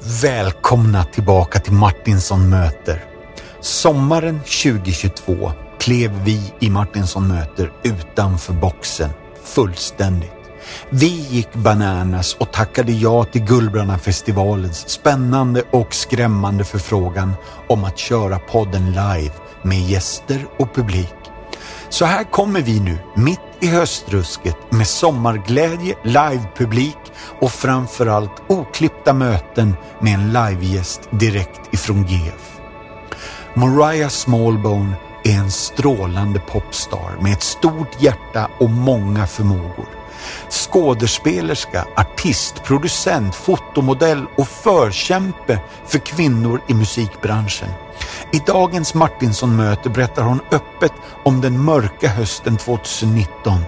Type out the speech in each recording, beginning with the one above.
Välkomna tillbaka till Martinsson möter. Sommaren 2022 klev vi i Martinsson möter utanför boxen fullständigt. Vi gick bananas och tackade ja till Gullbrannafestivalens spännande och skrämmande förfrågan om att köra podden live med gäster och publik. Så här kommer vi nu, mitt i höstrusket med sommarglädje, livepublik och framförallt oklippta möten med en livegäst direkt ifrån GF. Mariah Smallbone är en strålande popstar med ett stort hjärta och många förmågor. Skådespelerska, artist, producent, fotomodell och förkämpe för kvinnor i musikbranschen. I dagens Martinsson-möte berättar hon öppet om den mörka hösten 2019.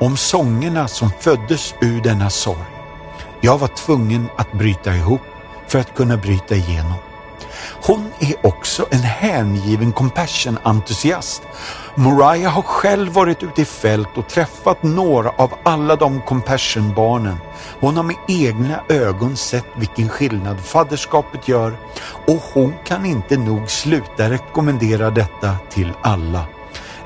Om sångerna som föddes ur denna sorg. Jag var tvungen att bryta ihop för att kunna bryta igenom. Hon är också en hängiven compassion-entusiast. Mariah har själv varit ute i fält och träffat några av alla de compassion-barnen. Hon har med egna ögon sett vilken skillnad fadderskapet gör och hon kan inte nog sluta rekommendera detta till alla.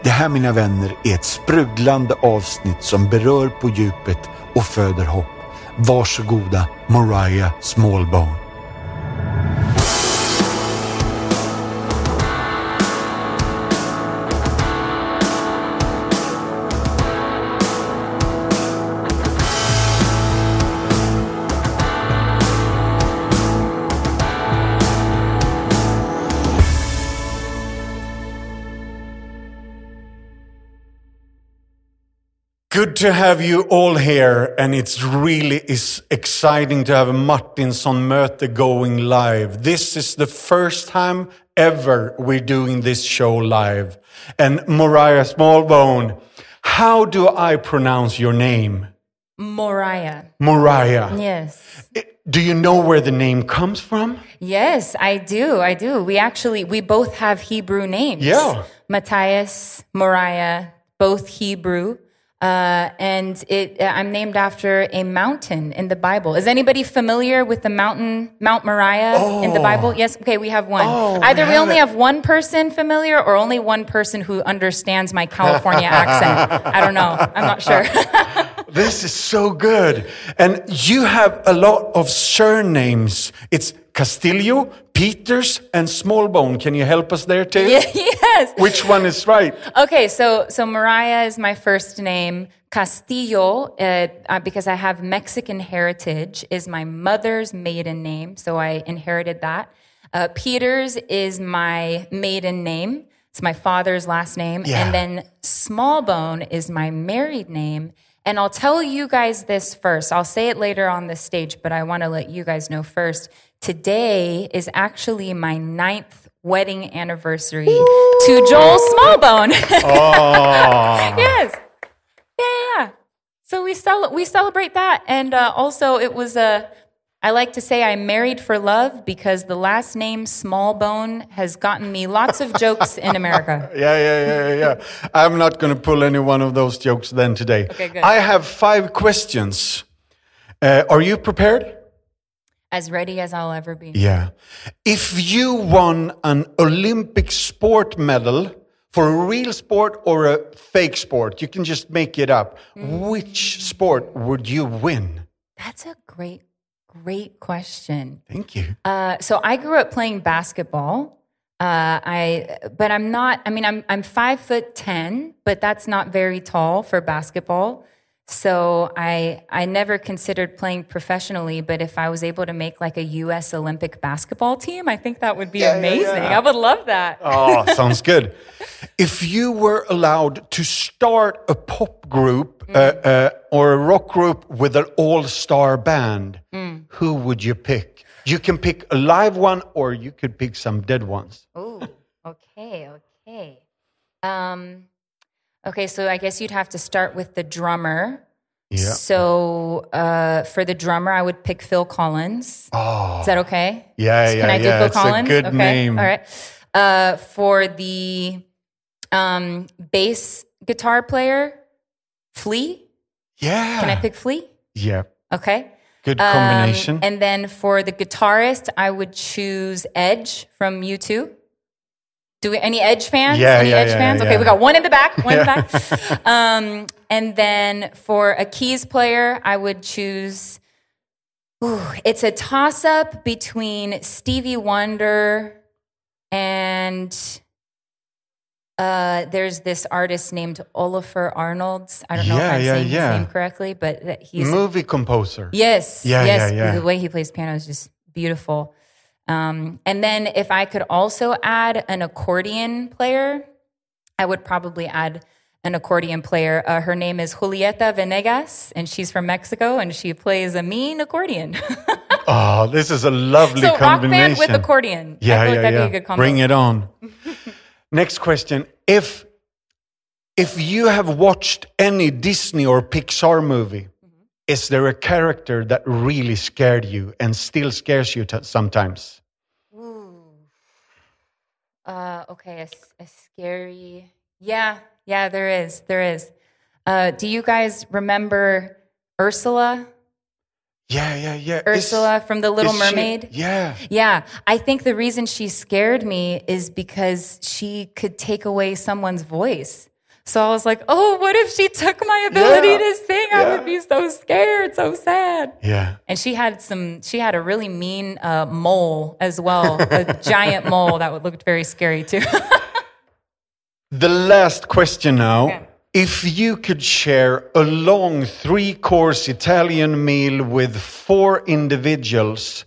Det här mina vänner är ett sprudlande avsnitt som berör på djupet och föder hopp. Varsågoda Mariah Smallbone. Good to have you all here, and it's really is exciting to have Martinsson möte going live. This is the first time ever we're doing this show live. And Mariah Smallbone, how do I pronounce your name? Moriah. Mariah. Yes. Do you know where the name comes from? Yes, I do. I do. We actually, we both have Hebrew names. Yeah. Matthias, Moriah, both Hebrew. Uh, and it, uh, I'm named after a mountain in the Bible. Is anybody familiar with the mountain, Mount Moriah in the Bible? Yes. Okay, we have one. Oh, Either we only it. have one person familiar or only one person who understands my California accent. I don't know. I'm not sure. This is so good. And you have a lot of surnames. It's Castillo, Peters, and Smallbone. Can you help us there too? yes. Which one is right? Okay, so so Mariah is my first name. Castillo, uh, uh, because I have Mexican heritage, is my mother's maiden name, so I inherited that. Uh, Peters is my maiden name. It's my father's last name, Yeah. and then Smallbone is my married name. And I'll tell you guys this first. I'll say it later on the stage, but I want to let you guys know first. Today is actually my ninth wedding anniversary to Joel Smallbone. yes. Yeah, yeah. So we cel- we celebrate that, and uh, also it was a. I like to say I'm married for love because the last name Smallbone has gotten me lots of jokes in America. Yeah, yeah, yeah, yeah, yeah. I'm not going to pull any one of those jokes then today. Okay, good. I have five questions. Uh, are you prepared? As ready as I'll ever be. Yeah. If you won an Olympic sport medal for a real sport or a fake sport, you can just make it up. Which sport would you win? That's a great, great question. Thank you. Uh, so I grew up playing basketball. Uh, I, but I'm not. I mean, I'm I'm five foot ten, but that's not very tall for basketball. So I I never considered playing professionally. But if I was able to make like a U.S. Olympic basketball team, I think that would be Yeah, yeah, amazing. yeah. I would love that. Oh, sounds good. If you were allowed to start a pop group uh, uh, or a rock group with an all-star band, who would you pick? You can pick a live one, or you could pick some dead ones. Oh, okay, okay. Um, okay, so I guess you'd have to start with the drummer. Yeah. So uh, for the drummer, I would pick Phil Collins. Oh, Is that okay? yeah, yeah, Can I do yeah. Phil it's Collins? a good okay. name. All right. Uh, for the um, bass guitar player, Flea. Yeah. Can I pick Flea? Yeah. Okay. Good Um, combination. and then for the guitarist, I would choose Edge from U2. Do we, any Edge fans? Yeah, any yeah, Edge yeah, fans? Okay, yeah. we got one in the back, one in the back. Um, and then for a keys player, I would choose. Ooh, it's a toss up between Stevie Wonder and uh, there's this artist named Olafur Arnolds. I don't know Yeah, if I'm yeah, saying yeah. his name correctly, but he's Movie composer. Yes. Yeah, yes. yeah, yeah. The way he plays piano is just beautiful. Um, and then if I could also add an accordion player, I would probably add an accordion player. Uh, her name is Julieta Venegas, and she's from Mexico, and she plays a mean accordion. Oh, this is a lovely so rock band with accordion. Yeah, I yeah, like that'd yeah. be a good combo. Bring it on. Next question: If if you have watched any Disney or Pixar movie. Is there a character that really scared you and still scares you t- sometimes? Uh, okay, a, a scary. Yeah, yeah, there is. There is. Uh, do you guys remember Ursula? Yeah, yeah, yeah. Is- Ursula from The Little is she- Mermaid? yeah. Yeah, I think the reason she scared me is because she could take away someone's voice. So I was like, oh, what if she took my ability Yeah, to sing? I would be so scared, so sad. Yeah. And she had some, she had a really mean uh, mole as well, a giant mole that would looked very scary too. The last question now. Okay. If you could share a long three course Italian meal with four individuals,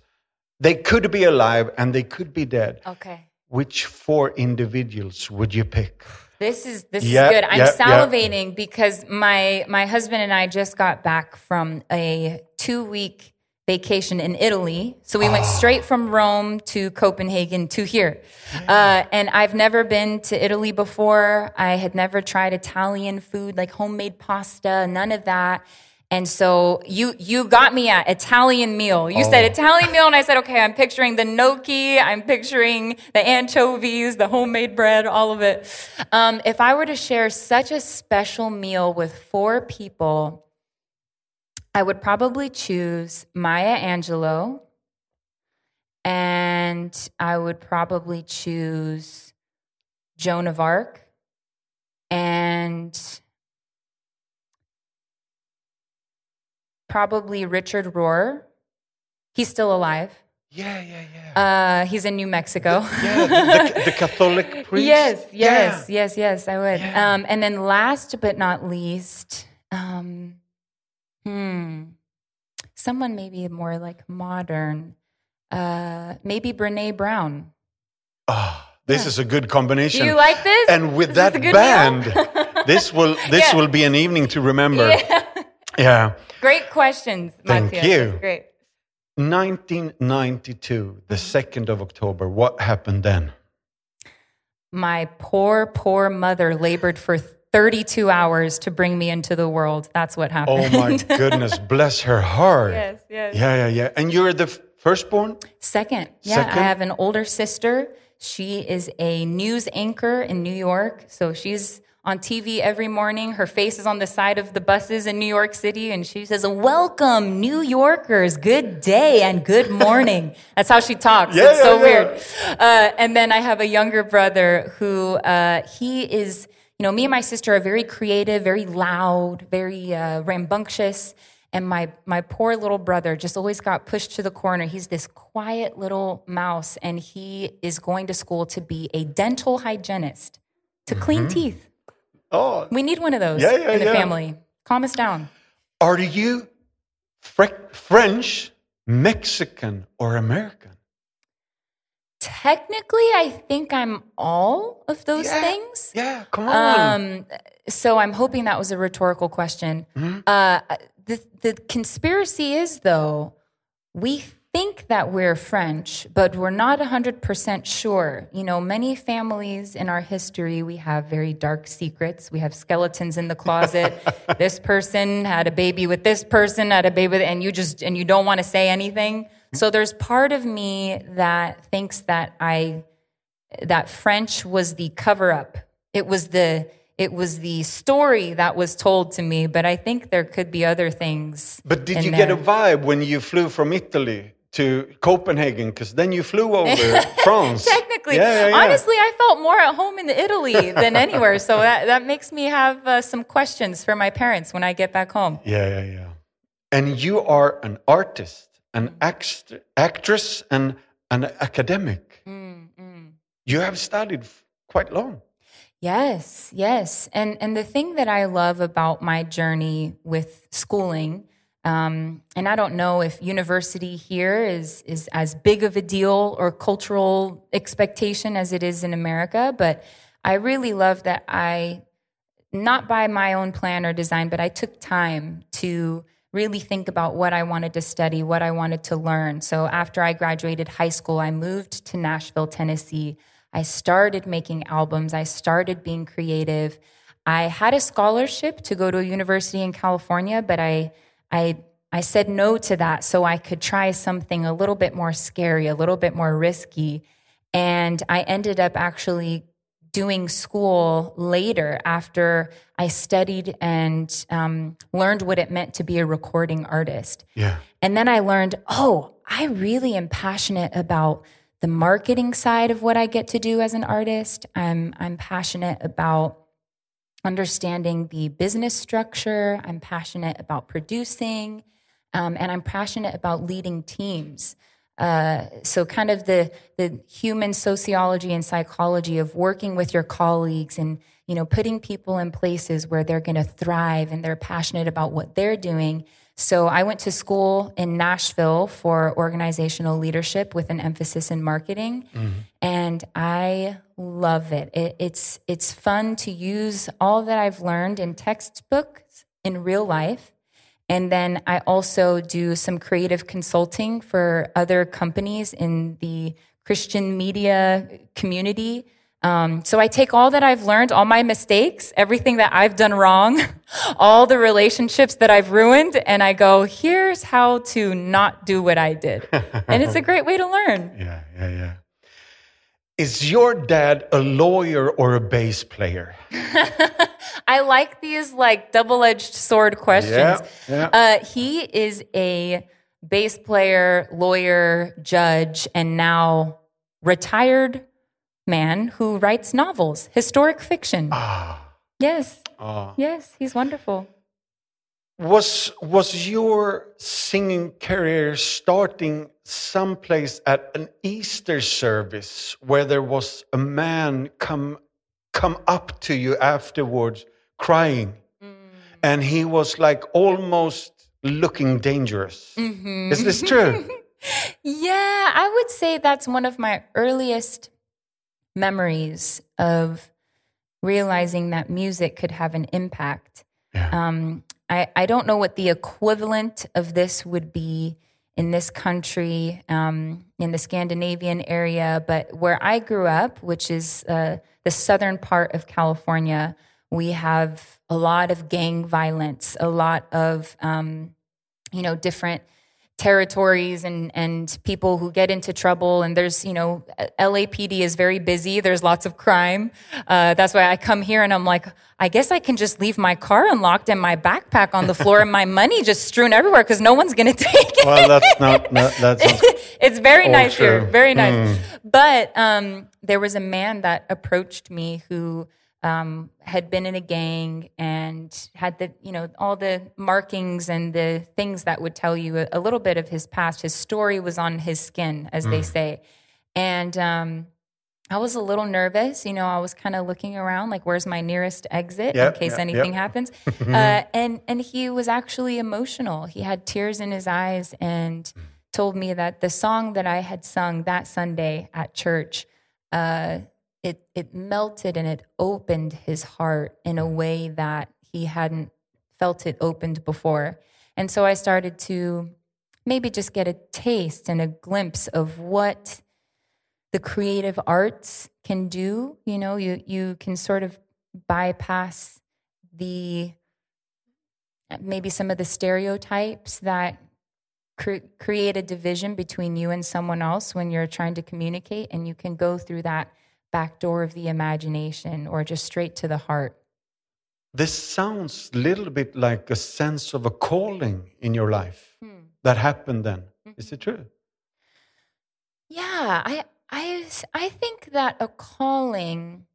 they could be alive and they could be dead. okay. Which four individuals would you pick? This is this Yeah, is good. I'm yeah. salivating because my my husband and I just got back from a two week vacation in Italy. So we Ah. went straight from Rome to Copenhagen to here. Uh, and I've never been to Italy before. I had never tried Italian food, like homemade pasta, none of that. And so you you got me at Italian meal. You said Oh. Italian meal, and I said, okay, I'm picturing the gnocchi, I'm picturing the anchovies, the homemade bread, all of it. Um, if I were to share such a special meal with four people, I would probably choose Maya Angelou, and I would probably choose Joan of Arc, and probably Richard Rohr. He's still alive. Yeah, yeah, yeah. Uh, he's in New Mexico. yeah, the, the, the Catholic priest. Yes, yes, Yeah. yes, yes, I would. Yeah. Um, and then last but not least, um, hmm, someone maybe more like modern, uh, maybe Brene Brown. Ah, this is a good combination. Do you like this? And with this that band, this will this Yeah. will be an evening to remember. Yeah. Great questions, Thank Matthias. you. That's Great. 1992, the 2nd of October. What happened then? My poor, poor mother labored for 32 hours to bring me into the world. That's what happened. Oh my goodness, bless her heart. yes, yes. Yeah, yeah, yeah. And you're the firstborn? Second, yeah, Second? I have an older sister. She is a news anchor in New York. So she's on TV every morning. Her face is on the side of the buses in New York City. And she says, Welcome, New Yorkers. Good day and good morning. That's how she talks. Yeah, it's so yeah, weird. Uh, and then I have a younger brother who, uh, he is, you know, me and my sister are very creative, very loud, very uh, rambunctious. And my, my poor little brother just always got pushed to the corner. He's this quiet little mouse, and he is going to school to be a dental hygienist to clean teeth. Oh, We need one of those Yeah, yeah, in the yeah. family. Calm us down. are you Fre- French, Mexican, or American? Technically, I think I'm all of those Yeah, things. Yeah, come on. Um, so I'm hoping that was a rhetorical question. Uh, the the conspiracy is though we think that we're French, but we're not 100% sure. You know, many families in our history, we have very dark secrets. We have skeletons in the closet. this person had a baby with this person, had a baby with, and you just, and you don't want to say anything. So there's part of me that thinks that I, that French was the cover up. It was the, it was the story that was told to me, but I think there could be other things. But did you get a vibe when you flew from Italy to Copenhagen? Because then you flew over France. Technically, Yeah, yeah, yeah. honestly, I felt more at home in Italy than anywhere. So that, that makes me have uh, some questions for my parents when I get back home. Yeah, yeah, yeah. And you are an artist, an mm. act- actress, and an academic. Mm, mm. You have studied quite long. Yes, yes. And and the thing that I love about my journey with schooling, um, and I don't know if university here is is as big of a deal or cultural expectation as it is in America, but I really love that I not by my own plan or design, but I took time to really think about what I wanted to study, what I wanted to learn. So after I graduated high school, I moved to Nashville, Tennessee. I started making albums, I started being creative. I had a scholarship to go to a university in California, but I I I said no to that so I could try something a little bit more scary, a little bit more risky. And I ended up actually doing school later after I studied and um, learned what it meant to be a recording artist. Yeah. And then I learned, oh, I really am passionate about the marketing side of what I get to do as an artist. I'm I'm passionate about understanding the business structure. I'm passionate about producing, um, and I'm passionate about leading teams. Uh, so, kind of the the human sociology and psychology of working with your colleagues and you know putting people in places where they're going to thrive and they're passionate about what they're doing. So, I went to school in Nashville for organizational leadership with an emphasis in marketing, mm-hmm. and I love it. it. It's it's fun to use all that I've learned in textbooks in real life. And then I also do some creative consulting for other companies in the Christian media community. Um, so I take all that I've learned, all my mistakes, everything that I've done wrong, all the relationships that I've ruined, and I go, here's how to not do what I did. and it's a great way to learn. Yeah, yeah, yeah. Is your dad a lawyer or a bass player? I like these like double-edged sword questions. Yeah, yeah. Uh, he is a bass player, lawyer, judge, and now retired man who writes novels, historic fiction. Ah, yes, ah. yes, he's wonderful. Was was your singing career starting someplace at an Easter service where there was a man come come up to you afterwards crying, mm. and he was like almost looking dangerous? Mm-hmm. Is this true? Yeah, I would say that's one of my earliest memories of realizing that music could have an impact. Um, I, I don't know what the equivalent of this would be in this country, um, in the Scandinavian area, but where I grew up, which is uh, the southern part of California, we have a lot of gang violence, a lot of um, you know different territories and and people who get into trouble. And there's you know LAPD is very busy. There's lots of crime. Uh, that's why I come here and I'm like I guess I can just leave my car unlocked and my backpack on the floor and my money just strewn everywhere because no one's gonna take it. Well, that's not. No, that's it's very nice here, very nice. But um, there was a man that approached me who um, had been in a gang and had the, you know, all the markings and the things that would tell you a, a little bit of his past. His story was on his skin, as they say, and. Um, I was a little nervous. You know, I was kind of looking around, like, where's my nearest exit Yep, in case yep, anything yep. happens. uh, and and he was actually emotional. He had tears in his eyes and told me that the song that I had sung that Sunday at church, uh, it it melted and it opened his heart in a way that he hadn't felt it opened before. And so I started to maybe just get a taste and a glimpse of what the creative arts can do. You know, you you can sort of bypass the maybe some of the stereotypes that cre- create a division between you and someone else when you're trying to communicate, and you can go through that back door of the imagination or just straight to the heart. this sounds a little bit like a sense of a calling in your life hmm. that happened then. Is mm-hmm. it true? Yeah, I I I think that a calling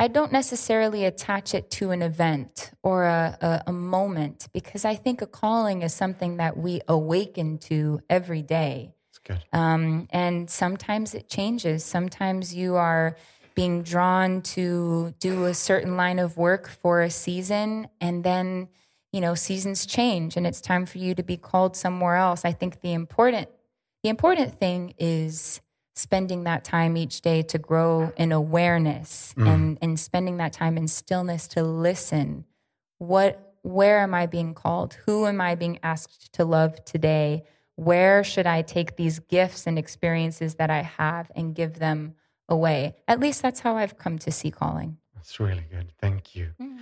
I don't necessarily attach it to an event or a, a, a moment because I think a calling is something that we awaken to every day. Good. Um, and sometimes it changes. Sometimes you are being drawn to do a certain line of work for a season, and then you know seasons change, and it's time for you to be called somewhere else. I think the important the important thing is spending that time each day to grow in awareness and and spending that time in stillness to listen. What where am I being called? Who am I being asked to love today? Where should I take these gifts and experiences that I have and give them away? At least that's how I've come to see calling. That's really good. Thank you. Mm.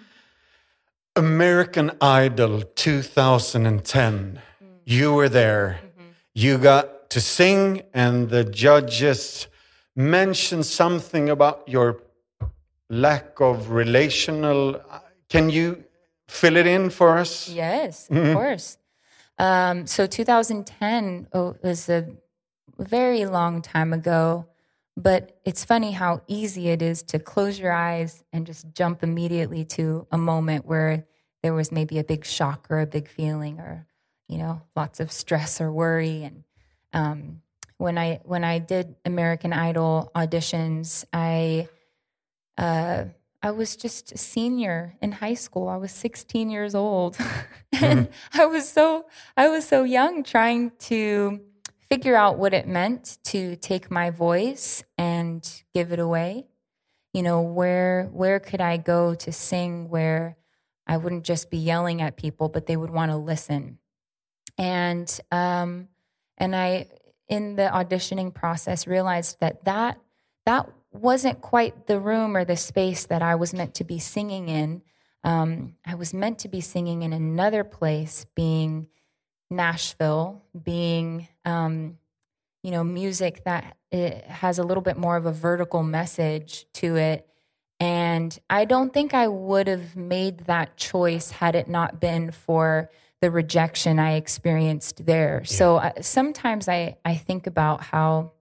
American Idol 2010. Mm. You were there. Mm-hmm. You got to sing, and the judges mentioned something about your lack of relational. Uh, can you fill it in for us? Yes, of mm-hmm. course. Um, so 2010 oh, was a very long time ago, but it's funny how easy it is to close your eyes and just jump immediately to a moment where there was maybe a big shock or a big feeling or you know lots of stress or worry. And um, when I when I did American Idol auditions, I uh, I was just a senior in high school. I was 16 years old, and I was so I was so young, trying to figure out what it meant to take my voice and give it away. You know, where where could I go to sing where I wouldn't just be yelling at people, but they would want to listen. And um, and I, in the auditioning process, realized that that that wasn't quite the room or the space that I was meant to be singing in. Um, I was meant to be singing in another place, being Nashville, being um, you know music that it has a little bit more of a vertical message to it. And I don't think I would have made that choice had it not been for the rejection I experienced there. So uh, sometimes I, I think about how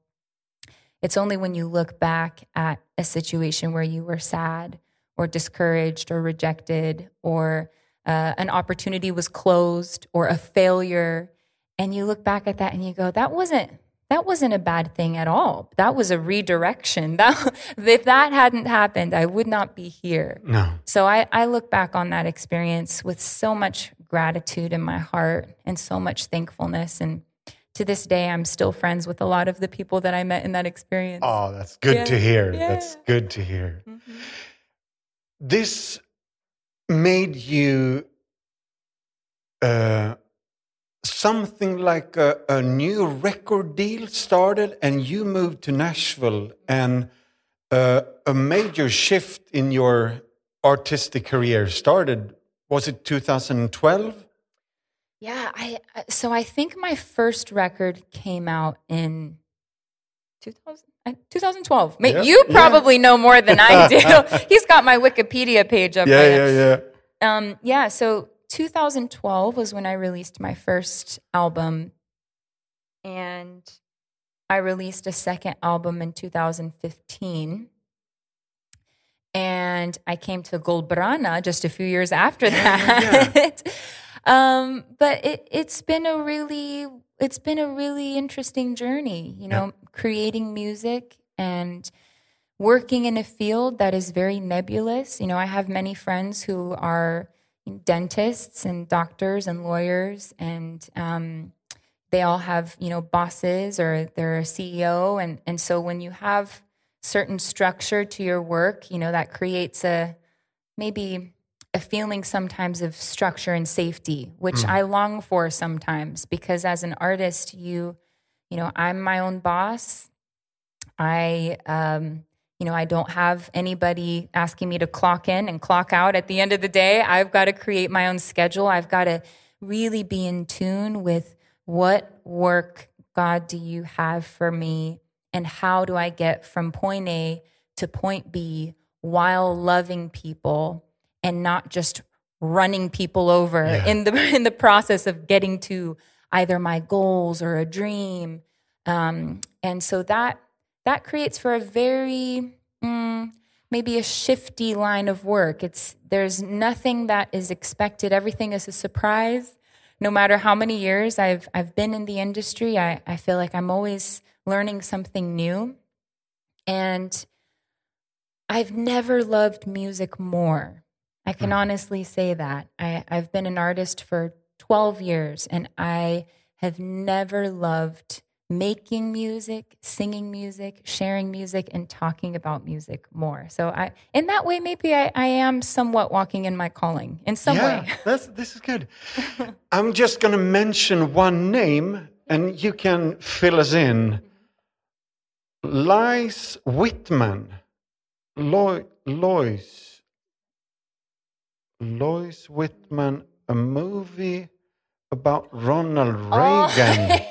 it's only when you look back at a situation where you were sad or discouraged or rejected or uh, an opportunity was closed or a failure and you look back at that and you go that wasn't that wasn't a bad thing at all that was a redirection that if that hadn't happened i would not be here No. so I, I look back on that experience with so much gratitude in my heart and so much thankfulness. And to this day, I'm still friends with a lot of the people that I met in that experience. Oh, that's good Yeah. to hear. Yeah. That's good to hear. Mhm. This made you uh, something like a, a new record deal started, and you moved to Nashville, and uh, a major shift in your artistic career started. Was it 2012? Yeah, I I- so I think my first record came out in 2000, uh, 2012. Ma- Yeah, You yeah. probably know more than I do. He's got my Wikipedia page up. Yeah, right yeah, yeah. Um, yeah, so 2012 was when I released my first album, and I released a second album in 2015. And I came to Gullbranna just a few years after Yeah, that. um, but it, it's been a really, it's been a really interesting journey. You know, creating music and working in a field that is very nebulous. You know, I have many friends who are dentists and doctors and lawyers, and um, they all have you know bosses or they're a CEO, and and so when you have certain structure to your work, you know that creates a maybe a feeling sometimes of structure and safety, which I long for sometimes because as an artist, you you know I'm my own boss. I um, you know, I don't have anybody asking me to clock in and clock out at the end of the day. I've got to create my own schedule. I've got to really be in tune with what work, God, do you have for me? And how do I get from point A to point B while loving people and not just running people over Yeah. in the in the process of getting to either my goals or a dream. Um, and so that that creates for a very mm, maybe a shifty line of work. It's there's nothing that is expected. Everything is a surprise. No matter how many years I've I've been in the industry, I, I feel like I'm always learning something new. And I've never loved music more. I can hmm. honestly say that. I, I've been an artist for 12 years and I have never loved making music, singing music, sharing music, and talking about music more. So I in that way maybe I, I am somewhat walking in my calling in some yeah, way. that's, this is good. I'm just going to mention one name and you can fill us in. Lies Whitman. Lois. Lois. Lois Whitman, a movie about Ronald Oh. Reagan.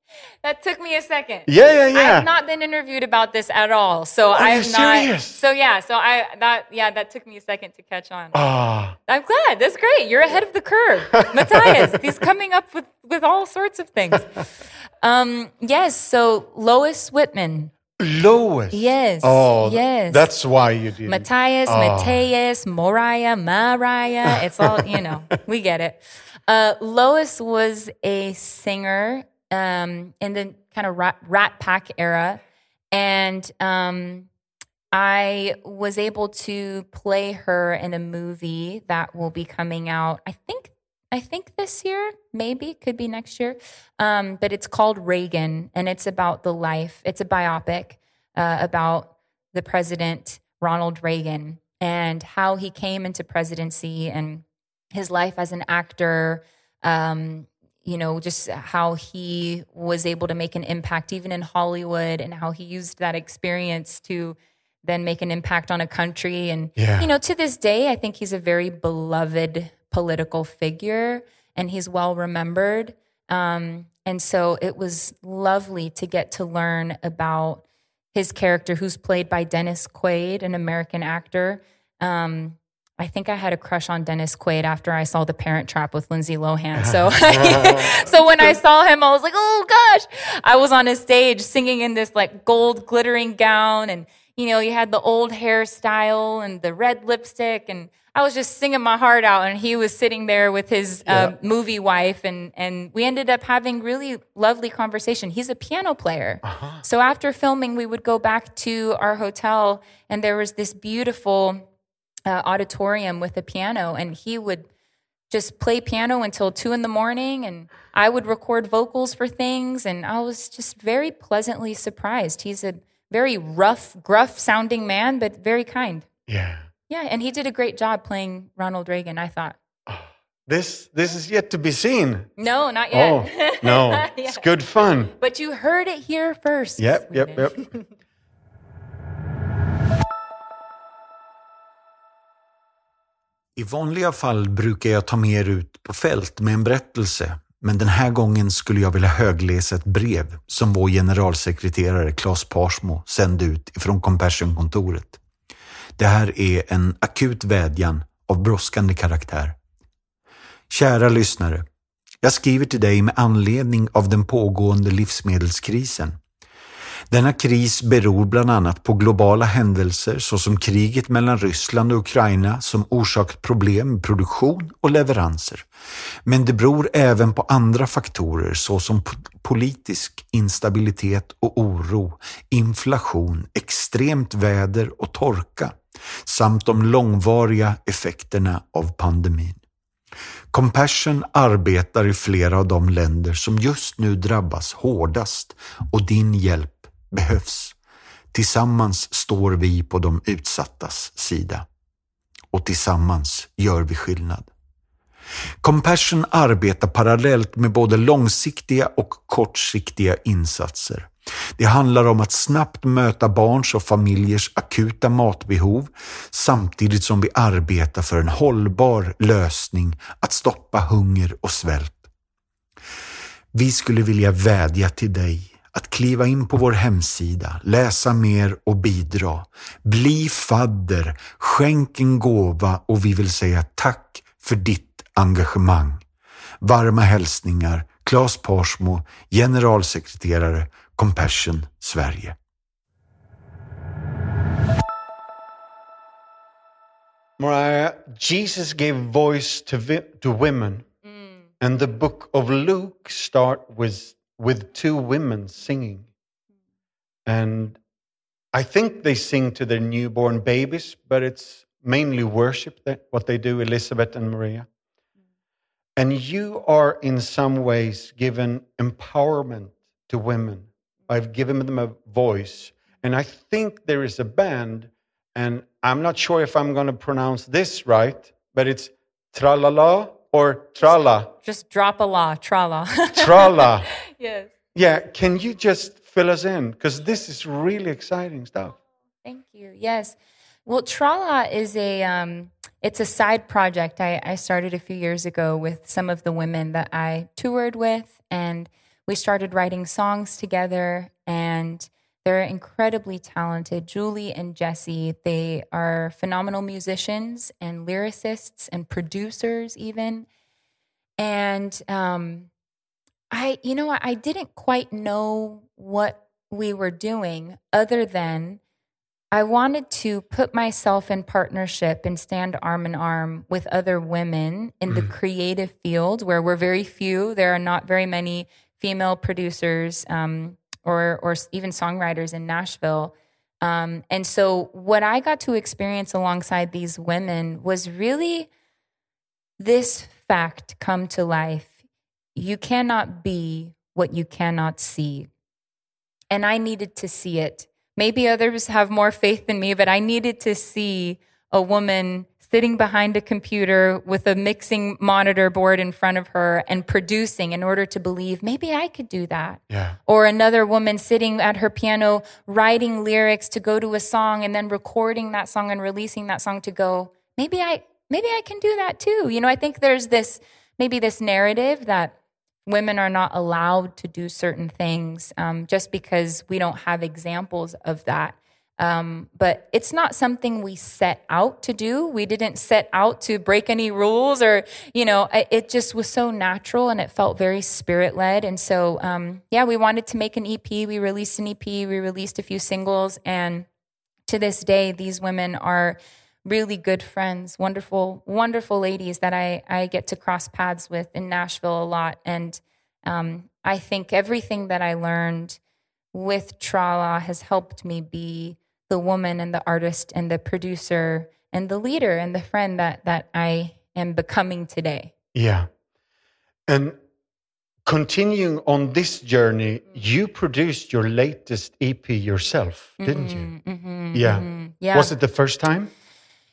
that took me a second. Yeah, yeah, yeah. I have not been interviewed about this at all. So I you have not serious? So yeah, so I that yeah, that took me a second to catch on. Ah, I'm glad. That's great. You're ahead of the curve. Matthias, he's coming up with, with all sorts of things. Um, yes, so Lois Whitman, Lois. Yes, Oh, yes. That's why you did. Matthias, Oh. Matthias, Moriah, Mariah. It's all, you know, we get it. Uh, Lois was a singer um, in the kind of rat, rat Pack era. And um, I was able to play her in a movie that will be coming out, I think. I think this year, maybe could be next year, um, but it's called Reagan, and it's about the life. It's a biopic uh, about the president Ronald Reagan and how he came into presidency and his life as an actor. Um, you know, just how he was able to make an impact even in Hollywood and how he used that experience to then make an impact on a country. And, Yeah. you know, to this day, I think he's a very beloved political figure and he's well remembered. Um, and so it was lovely to get to learn about his character, who's played by Dennis Quaid, an American actor. Um, I think I had a crush on Dennis Quaid after I saw The Parent Trap with Lindsay Lohan. So, so when I saw him, I was like, oh gosh! I was on a stage singing in this like gold glittering gown, and you know, you had the old hairstyle and the red lipstick, and I was just singing my heart out. And he was sitting there with his uh, movie wife, and and we ended up having really lovely conversation. He's a piano player, so after filming, we would go back to our hotel, and there was this beautiful uh, auditorium with a piano, and he would just play piano until two in the morning, and I would record vocals for things, and I was just very pleasantly surprised. He's a very rough, gruff sounding man, but very kind. Yeah. Yeah, and he did a great job playing Ronald Reagan, I thought. This this is yet to be seen. No, not Oh yet. no, Yeah. it's good fun. But you heard it here first. Yep, yep, yep. I vanliga fall brukar jag ta med er ut på fält med en berättelse, men den här gången skulle jag vilja högläsa ett brev som vår generalsekreterare Claes Parsmo sände ut ifrån Compassion-kontoret. Det här är en akut vädjan av brådskande karaktär. Kära lyssnare. Jag skriver till dig med anledning av den pågående livsmedelskrisen. Denna kris beror bland annat på globala händelser såsom kriget mellan Ryssland och Ukraina som orsakat problem med produktion och leveranser. Men det beror även på andra faktorer såsom politisk instabilitet och oro, inflation, extremt väder och torka samt de långvariga effekterna av pandemin. Compassion arbetar i flera av de länder som just nu drabbas hårdast och din hjälp behövs. Tillsammans står vi på de utsattas sida. Och tillsammans gör vi skillnad. Compassion arbetar parallellt med både långsiktiga och kortsiktiga insatser. Det handlar om att snabbt möta barns och familjers akuta matbehov samtidigt som vi arbetar för en hållbar lösning att stoppa hunger och svält. Vi skulle vilja vädja till dig att kliva in på vår hemsida, läsa mer och bidra. Bli fadder, skänk en gåva och vi vill säga tack för ditt engagemang. Varma hälsningar Claes Parsmo, generalsekreterare Compassion Sverige. Mariah, Jesus gave voice to, vi- to women. Mm. And the book of Luke start with, with two women singing. And I think they sing to their newborn babies, but it's mainly worship that what they do, Elizabeth and Maria. And you are in some ways given empowerment to women. I've given them a voice. And I think there is a band, and I'm not sure if I'm going to pronounce this right, but it's Tralala or Trala. Just drop a la, tra la. Trala. yes. Yeah, can you just fill us in? Because this is really exciting stuff. Thank you. Yes. Well, Trala is a um, it's a side project I, I started a few years ago with some of the women that I toured with, and we started writing songs together. And they're incredibly talented. Julie and Jesse, they are phenomenal musicians and lyricists and producers, even. And um, I, you know, I didn't quite know what we were doing other than I wanted to put myself in partnership and stand arm in arm with other women in the creative field where we're very few. There are not very many female producers um, or, or even songwriters in Nashville. Um, and so, what I got to experience alongside these women was really this fact come to life. You cannot be what you cannot see. And I needed to see it. Maybe others have more faith than me, but I needed to see a woman sitting behind a computer with a mixing monitor board in front of her and producing in order to believe maybe I could do that. Yeah. Or another woman sitting at her piano writing lyrics to go to a song and then recording that song and releasing that song to go, maybe I maybe I can do that too. You know, I think there's this maybe this narrative that women are not allowed to do certain things um, just because we don't have examples of that. Um, but it's not something we set out to do. We didn't set out to break any rules or, you know, it, just was so natural and it felt very spirit led. And so, um, yeah, we wanted to make an EP. We released an EP, we released a few singles. And to this day, these women are really good friends, wonderful, wonderful ladies that I, I get to cross paths with in Nashville a lot. And um, I think everything that I learned with Trala has helped me be the woman and the artist and the producer and the leader and the friend that, that I am becoming today. Yeah. And continuing on this journey, you produced your latest EP yourself, didn't you? yeah. Mm-hmm. Yeah. Was it the first time?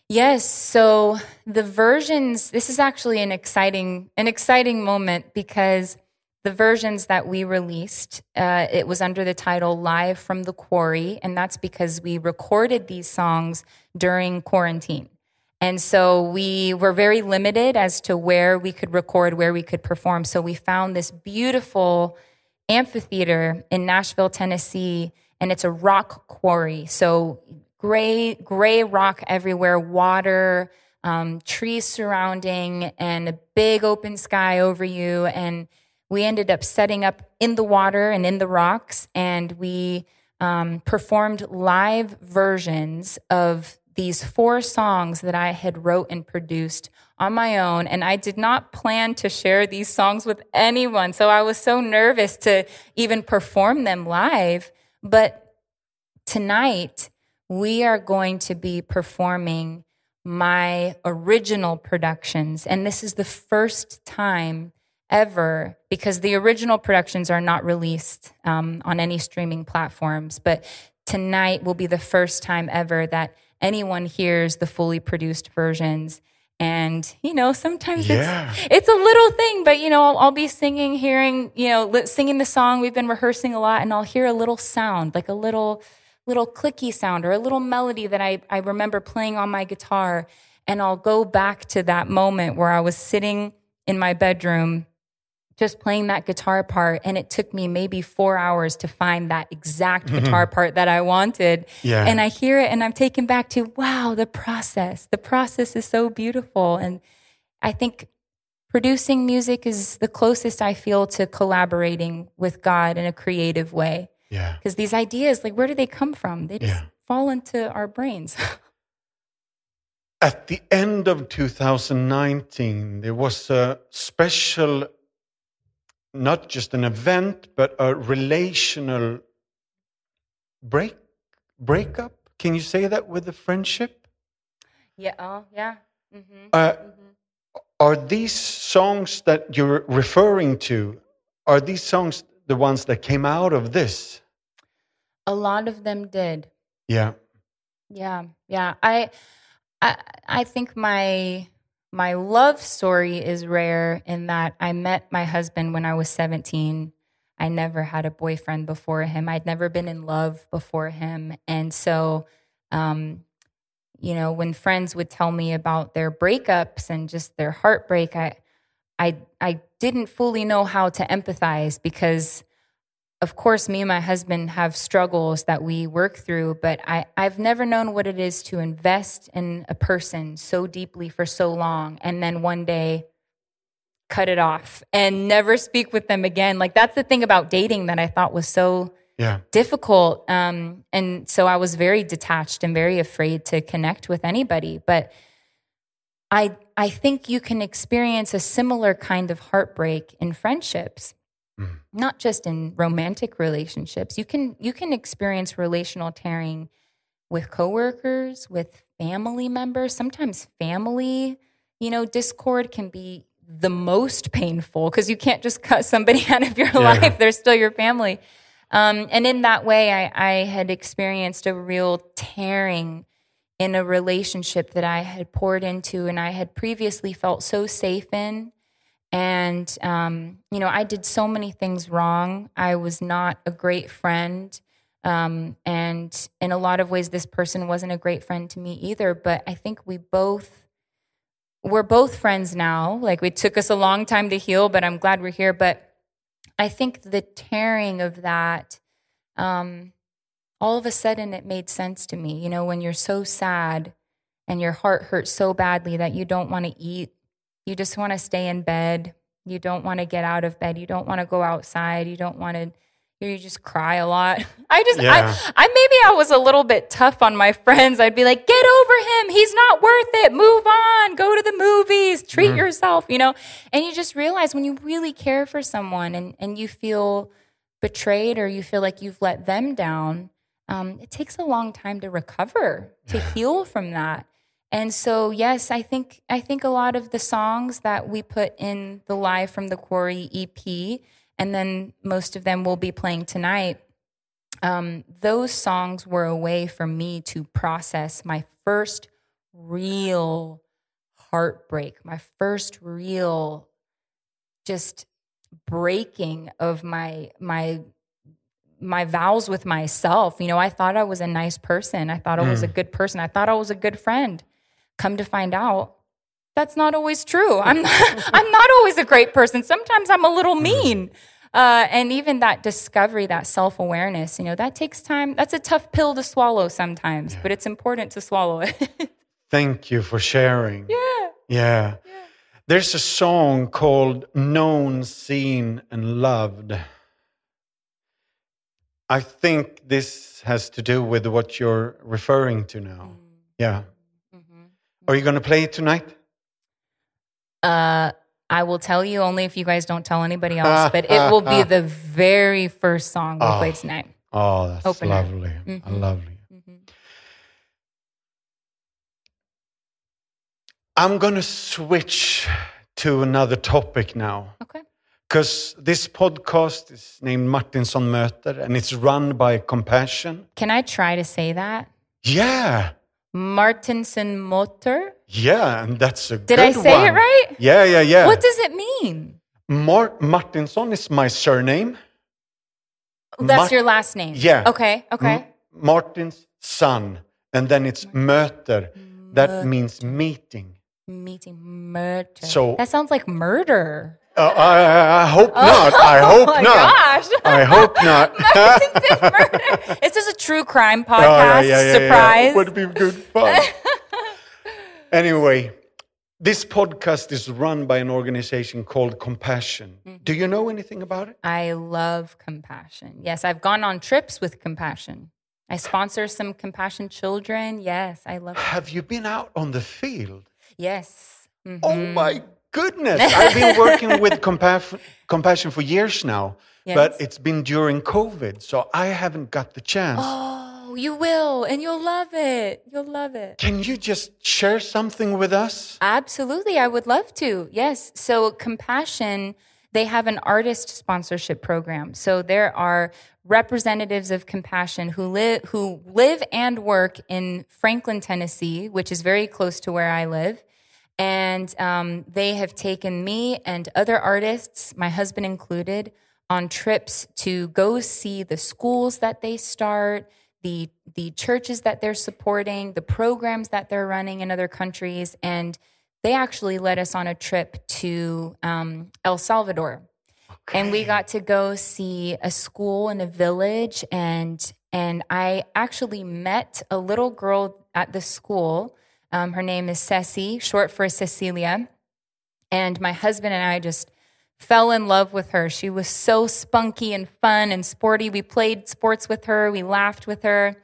Yes. So the versions, this is actually an exciting, an exciting moment because the versions that we released, uh, it was under the title Live from the Quarry. And that's because we recorded these songs during quarantine. And so we were very limited as to where we could record, where we could perform. So we found this beautiful amphitheater in Nashville, Tennessee, and it's a rock quarry. So gray, gray rock everywhere, water, um, trees surrounding, and a big open sky over you. And we ended up setting up in the water and in the rocks, and we um, performed live versions of these four songs that I had wrote and produced on my own. And I did not plan to share these songs with anyone. So I was so nervous to even perform them live. But tonight, we are going to be performing my original productions. And this is the first time ever because the original productions are not released um, on any streaming platforms. But tonight will be the first time ever that anyone hears the fully produced versions. And, you know, sometimes Yeah. it's, it's a little thing, but, you know, I'll, I'll be singing, hearing, you know, singing the song. We've been rehearsing a lot and I'll hear a little sound, like a little, little clicky sound or a little melody that I, I remember playing on my guitar. And I'll go back to that moment where I was sitting in my bedroom just playing that guitar part. And it took me maybe four hours to find that exact mm-hmm. guitar part that I wanted. Yeah. And I hear it and I'm taken back to, wow, the process. The process is so beautiful. And I think producing music is the closest I feel to collaborating with God in a creative way. Yeah. Because these ideas, like, where do they come from? They just Yeah. fall into our brains. At the end of 2019, there was a special, not just an event, but a relational break breakup. Can you say that with the friendship? yeah. Oh, yeah. Mm-hmm. Uh, are these songs that you're referring to? Are these songs the ones that came out of this? A lot of them did. Yeah. Yeah, yeah. I, I, I think my my love story is rare in that I met my husband when I was seventeen. I never had a boyfriend before him. I'd never been in love before him, and so, um, you know, when friends would tell me about their breakups and just their heartbreak, I, I, I didn't fully know how to empathize because of course, me and my husband have struggles that we work through, but I, I've never known what it is to invest in a person so deeply for so long and then one day cut it off and never speak with them again. Like, that's the thing about dating that I thought was so Yeah. difficult. Um, and so I was very detached and very afraid to connect with anybody. But I, I think you can experience a similar kind of heartbreak in friendships not just in romantic relationships. You can you can experience relational tearing with coworkers with family members. Sometimes family you know discord can be the most painful because you can't just cut somebody out of your life. They're still your family. Um, and in that way I, I had experienced a real tearing in a relationship that i had poured into and i had previously felt so safe in and, um, you know, I did so many things wrong. I was not a great friend. Um, and in a lot of ways, this person wasn't a great friend to me either. But I think we both, we're both friends now. Like it took us a long time to heal, but I'm glad we're here. But I think the tearing of that, um, all of a sudden it made sense to me. You know, when you're so sad and your heart hurts so badly that you don't want to eat you just want to stay in bed. You don't want to get out of bed. You don't want to go outside. You don't want to. You just cry a lot. I just, Yeah. I, I maybe I was a little bit tough on my friends. I'd be like, "Get over him. He's not worth it. Move on. Go to the movies. Treat yourself." You know. And you just realize when you really care for someone and and you feel betrayed or you feel like you've let them down, um, it takes a long time to recover to heal from that. And so, yes, I think I think a lot of the songs that we put in the Live from the Quarry EP, and then most of them will be playing tonight. Um, those songs were a way for me to process my first real heartbreak, my first real just breaking of my my my vows with myself. You know, I thought I was a nice person. I thought I was a good person. I thought I was a good friend. Come to find out, that's not always true. I'm not, I'm not always a great person. Sometimes I'm a little mean. Uh, and even that discovery, that self awareness, you know, that takes time. That's a tough pill to swallow sometimes, but it's important to swallow it. Thank you for sharing. yeah. Yeah. There's a song called Known, Seen, and Loved. I think this has to do with what you're referring to now. Yeah. Are you going to play it tonight? Uh, I will tell you only if you guys don't tell anybody else, but it will be the very first song we play tonight. Oh, that's Opener. lovely. Mhm. Lovely. Mhm. I'm going to switch to another topic now. Okay. Because this podcast is named Martinsson Möter and it's run by Compassion. Can I try to say that? Yeah. Martinson Motor? Yeah, and that's a Did I say it right? Yeah, yeah, yeah. What does it mean? Mar- Martinsson is my surname. That's Mart- your last name. Yeah. Okay. Okay. M- Martin's son. And then it's Möter. That means meeting. Meeting murder. So- that sounds like murder. Uh, I, I hope not. I hope Oh my not. gosh. I hope not. This is a true crime Oh, podcast. Surprise. Would be good fun. anyway, this podcast is run by an organization called Compassion. Mm-hmm. Do you know anything about it? I love compassion. Yes, I've gone on trips with compassion. I sponsor some compassion children. Yes, I love it. Have you been out on the field? Yes. Mhm. Oh my goodness. I've been working with Compa- Compassion for years now, but it's been during COVID, so I haven't got the chance. Oh, you will, and you'll love it. You'll love it. Can you just share something with us? Absolutely, I would love to. Yes. So, Compassion, they have an artist sponsorship program. So there are representatives of Compassion who live who live and work in Franklin, Tennessee, which is very close to where I live. And um, they have taken me and other artists, my husband included, on trips to go see the schools that they start, the the churches that they're supporting, the programs that they're running in other countries, and they actually led us on a trip to um, El Salvador, and we got to go see a school in a village, and and I actually met a little girl at the school. Um, her name is Ceci, short for Cecilia, and my husband and I just fell in love with her. She was so spunky and fun and sporty. We played sports with her, we laughed with her.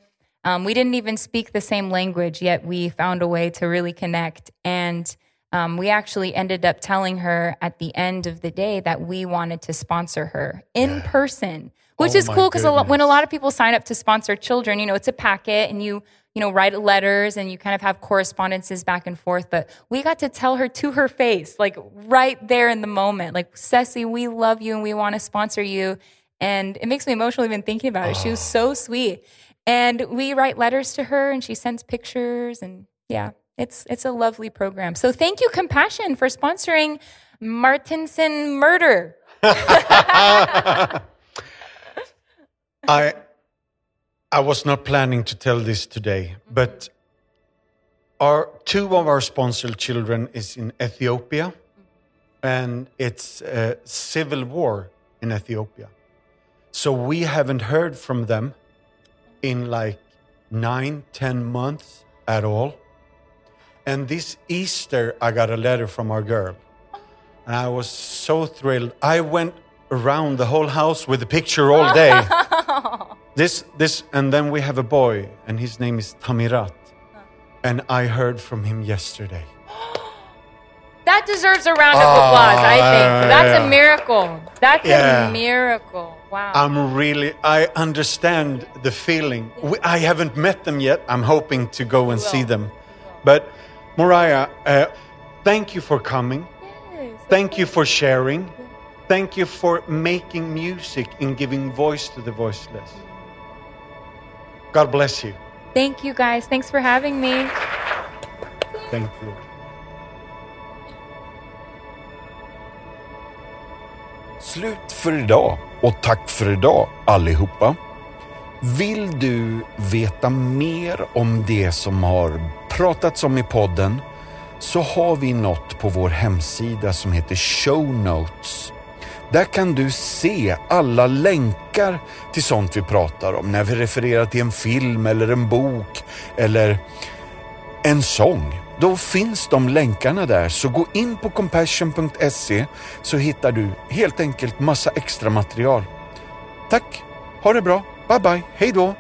Um, we didn't even speak the same language, yet we found a way to really connect. And um, we actually ended up telling her at the end of the day that we wanted to sponsor her in person, which Oh is cool because when a lot of people sign up to sponsor children, you know, it's a packet and you, you know, write letters and you kind of have correspondences back and forth. But we got to tell her to her face, like right there in the moment, like, Ceci, we love you and we want to sponsor you. And it makes me emotional even thinking about it. She was so sweet. And we write letters to her and she sends pictures and yeah, it's it's a lovely program. So thank you, Compassion, for sponsoring Martinson Murder. I I was not planning to tell this today, but our two of our sponsored children is in Ethiopia, and it's a civil war in Ethiopia. So we haven't heard from them in like nine, ten months at all. And this Easter, I got a letter from our girl. And I was so thrilled. I went around the whole house with a picture all day. this, this, and then we have a boy, and his name is Tamirat. And I heard from him yesterday. That deserves a round of applause, I think. That's yeah. a miracle. That's Yeah. a miracle. Wow. I'm really, I understand the feeling. We, I haven't met them yet. I'm hoping to go and see them. But Mariah, uh, thank you for coming. Yes. Thank you for sharing. Thank you for making music and giving voice to the voiceless. God bless you. Thank you guys. Thanks for having me. Thank you. Slut för idag och tack för idag allihopa. Vill du veta mer om det som har pratats om i podden så har vi något på vår hemsida som heter Show Notes. Där kan du se alla länkar till sånt vi pratar om när vi refererar till en film eller en bok eller en sång. Då finns de länkarna där, så gå in på compassion.se så hittar du helt enkelt massa extra material. Tack, ha det bra, bye bye, hej då!